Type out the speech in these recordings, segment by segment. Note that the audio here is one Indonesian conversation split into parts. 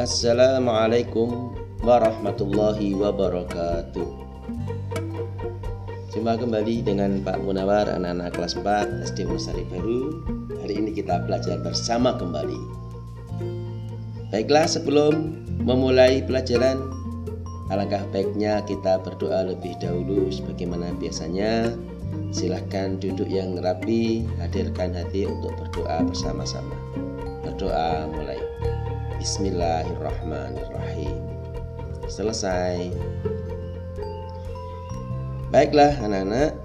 Assalamualaikum warahmatullahi wabarakatuh. Jumpa kembali dengan Pak Munawar anak-anak kelas 4 SD Musari Baru. Hari ini kita belajar bersama kembali. Baiklah sebelum memulai pelajaran Alangkah baiknya kita berdoa lebih dahulu sebagaimana biasanya. Silahkan duduk yang rapi Hadirkan hati untuk berdoa bersama-sama. Berdoa mulai Bismillahirrahmanirrahim. Selesai. Baiklah anak-anak.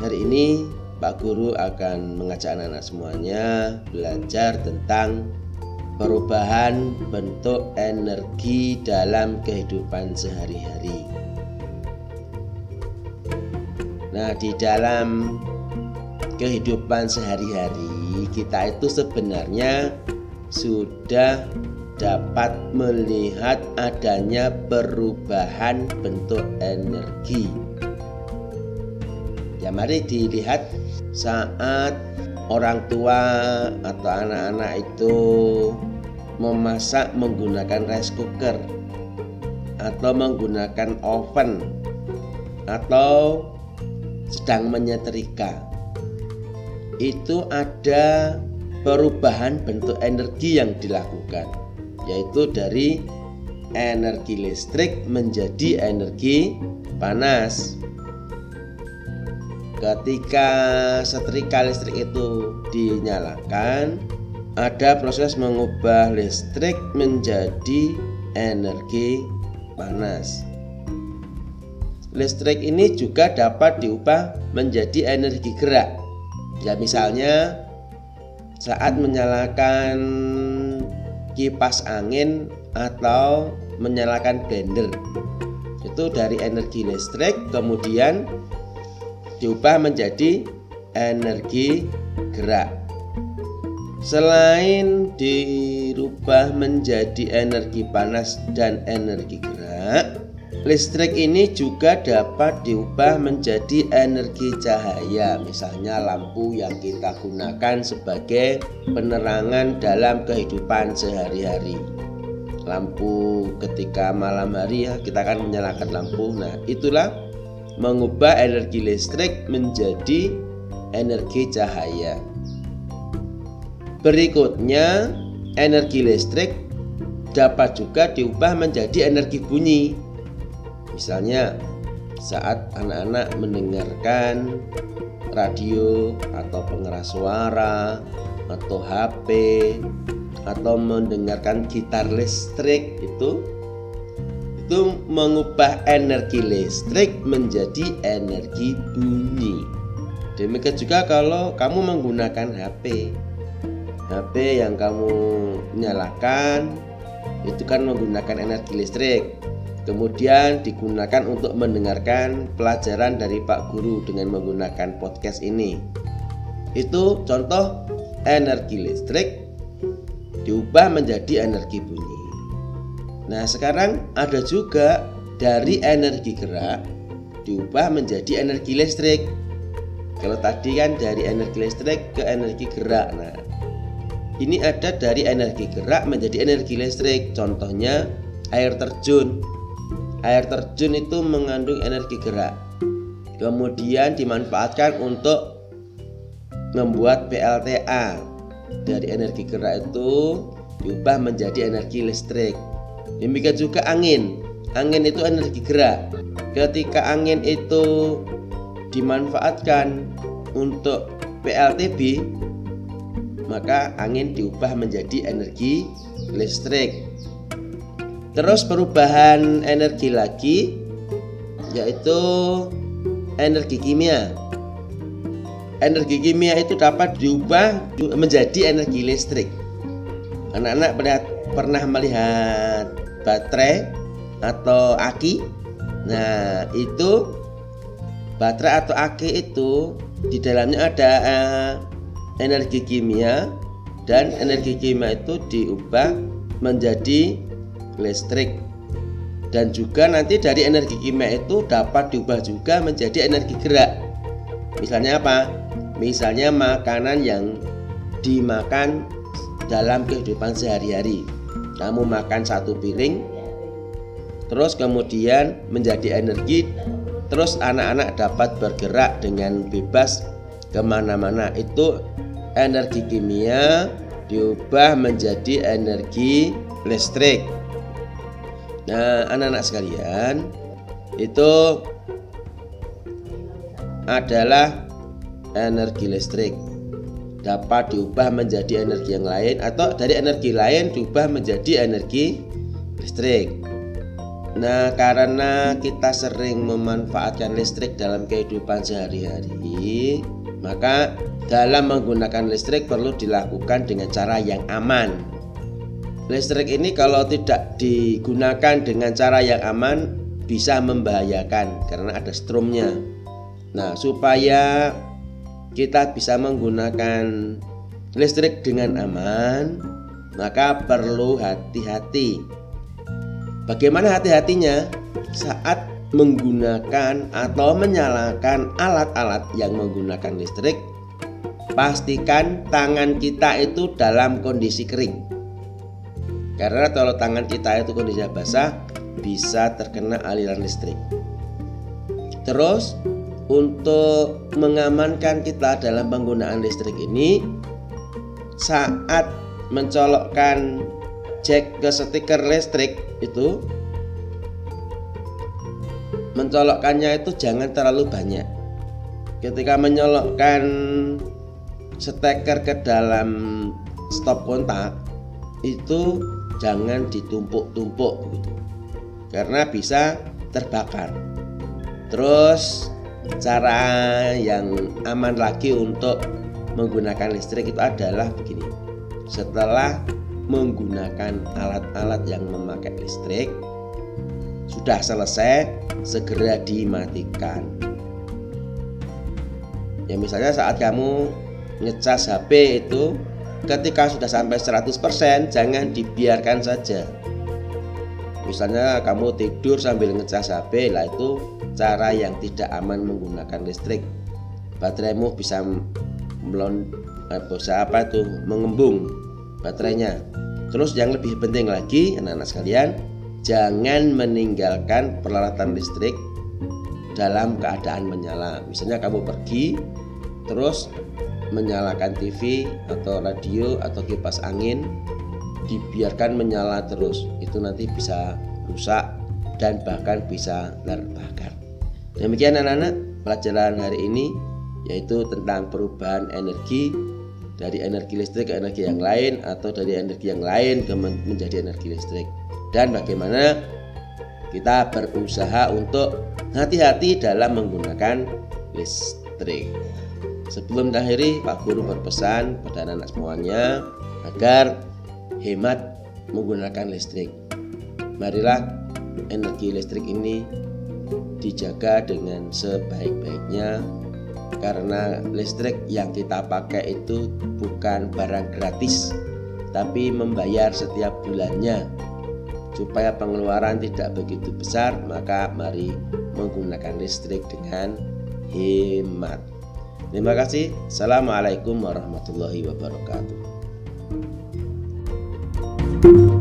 Hari ini Pak Guru akan mengajak anak-anak semuanya Belajar tentang Perubahan bentuk energi dalam kehidupan sehari-hari. Nah di dalam kehidupan sehari-hari kita itu sebenarnya sudah dapat melihat adanya perubahan bentuk energi. Ya mari dilihat saat orang tua atau anak-anak itu memasak menggunakan rice cooker atau menggunakan oven atau sedang menyetrika itu ada perubahan bentuk energi yang dilakukan yaitu dari energi listrik menjadi energi panas. Ketika setrika listrik itu dinyalakan ada proses mengubah listrik menjadi energi panas. Listrik ini juga dapat diubah menjadi energi gerak. Ya misalnya saat menyalakan kipas angin atau menyalakan blender. Itu dari energi listrik kemudian diubah menjadi energi gerak. Selain dirubah menjadi energi panas dan energi gerak Listrik ini juga dapat diubah menjadi energi cahaya, misalnya lampu yang kita gunakan sebagai penerangan dalam kehidupan sehari-hari. Lampu ketika malam hari ya kita akan menyalakan lampu. Nah, itulah mengubah energi listrik menjadi energi cahaya. Berikutnya, energi listrik dapat juga diubah menjadi energi bunyi Misalnya saat anak-anak mendengarkan radio atau pengeras suara atau HP atau mendengarkan gitar listrik itu itu mengubah energi listrik menjadi energi bunyi. Demikian juga kalau kamu menggunakan HP. HP yang kamu nyalakan itu kan menggunakan energi listrik kemudian digunakan untuk mendengarkan pelajaran dari Pak Guru dengan menggunakan podcast ini. Itu contoh energi listrik diubah menjadi energi bunyi. Nah, sekarang ada juga dari energi gerak diubah menjadi energi listrik. Kalau tadi kan dari energi listrik ke energi gerak. Nah, ini ada dari energi gerak menjadi energi listrik. Contohnya air terjun Air terjun itu mengandung energi gerak. Kemudian dimanfaatkan untuk membuat PLTA. Dari energi gerak itu diubah menjadi energi listrik. Demikian juga angin. Angin itu energi gerak. Ketika angin itu dimanfaatkan untuk PLTB, maka angin diubah menjadi energi listrik. Terus perubahan energi lagi yaitu energi kimia. Energi kimia itu dapat diubah menjadi energi listrik. Anak-anak pernah melihat baterai atau aki? Nah, itu baterai atau aki itu di dalamnya ada uh, energi kimia dan energi kimia itu diubah menjadi listrik. Dan juga nanti dari energi kimia itu dapat diubah juga menjadi energi gerak. Misalnya apa? Misalnya makanan yang dimakan dalam kehidupan sehari-hari. Kamu makan satu piring terus kemudian menjadi energi terus anak-anak dapat bergerak dengan bebas ke mana-mana. Itu energi kimia diubah menjadi energi listrik nah anak-anak sekalian itu adalah energi listrik dapat diubah menjadi energi yang lain atau dari energi lain diubah menjadi energi listrik. Nah, karena kita sering memanfaatkan listrik dalam kehidupan sehari-hari, maka dalam menggunakan listrik perlu dilakukan dengan cara yang aman. Listrik ini kalau tidak digunakan dengan cara yang aman bisa membahayakan karena ada strumnya. Nah, supaya kita bisa menggunakan listrik dengan aman, maka perlu hati-hati. Bagaimana hati-hatinya? Saat menggunakan atau menyalakan alat-alat yang menggunakan listrik, pastikan tangan kita itu dalam kondisi kering. Karena kalau tangan kita itu kondisi basah, bisa terkena aliran listrik. Terus untuk mengamankan kita dalam penggunaan listrik ini saat mencolokkan jack ke stiker listrik itu mencolokkannya itu jangan terlalu banyak ketika menyolokkan steker ke dalam stop kontak itu jangan ditumpuk-tumpuk gitu. Karena bisa terbakar. Terus cara yang aman lagi untuk menggunakan listrik itu adalah begini. Setelah menggunakan alat-alat yang memakai listrik sudah selesai segera dimatikan. Ya misalnya saat kamu ngecas HP itu ketika sudah sampai 100% jangan dibiarkan saja. Misalnya kamu tidur sambil ngecas HP lah itu cara yang tidak aman menggunakan listrik. Bateraimu bisa melon eh, bisa apa itu mengembung baterainya. Terus yang lebih penting lagi anak-anak sekalian jangan meninggalkan peralatan listrik dalam keadaan menyala. Misalnya kamu pergi terus menyalakan TV atau radio atau kipas angin dibiarkan menyala terus. Itu nanti bisa rusak dan bahkan bisa terbakar. Demikian anak-anak pelajaran hari ini yaitu tentang perubahan energi dari energi listrik ke energi yang lain atau dari energi yang lain ke menjadi energi listrik. Dan bagaimana kita berusaha untuk hati-hati dalam menggunakan listrik. Sebelum akhiri, Pak Guru berpesan pada anak-anak semuanya agar hemat menggunakan listrik. Marilah energi listrik ini dijaga dengan sebaik-baiknya karena listrik yang kita pakai itu bukan barang gratis tapi membayar setiap bulannya supaya pengeluaran tidak begitu besar maka mari menggunakan listrik dengan hemat terima kasih assalamualaikum warahmatullahi wabarakatuh Thank you.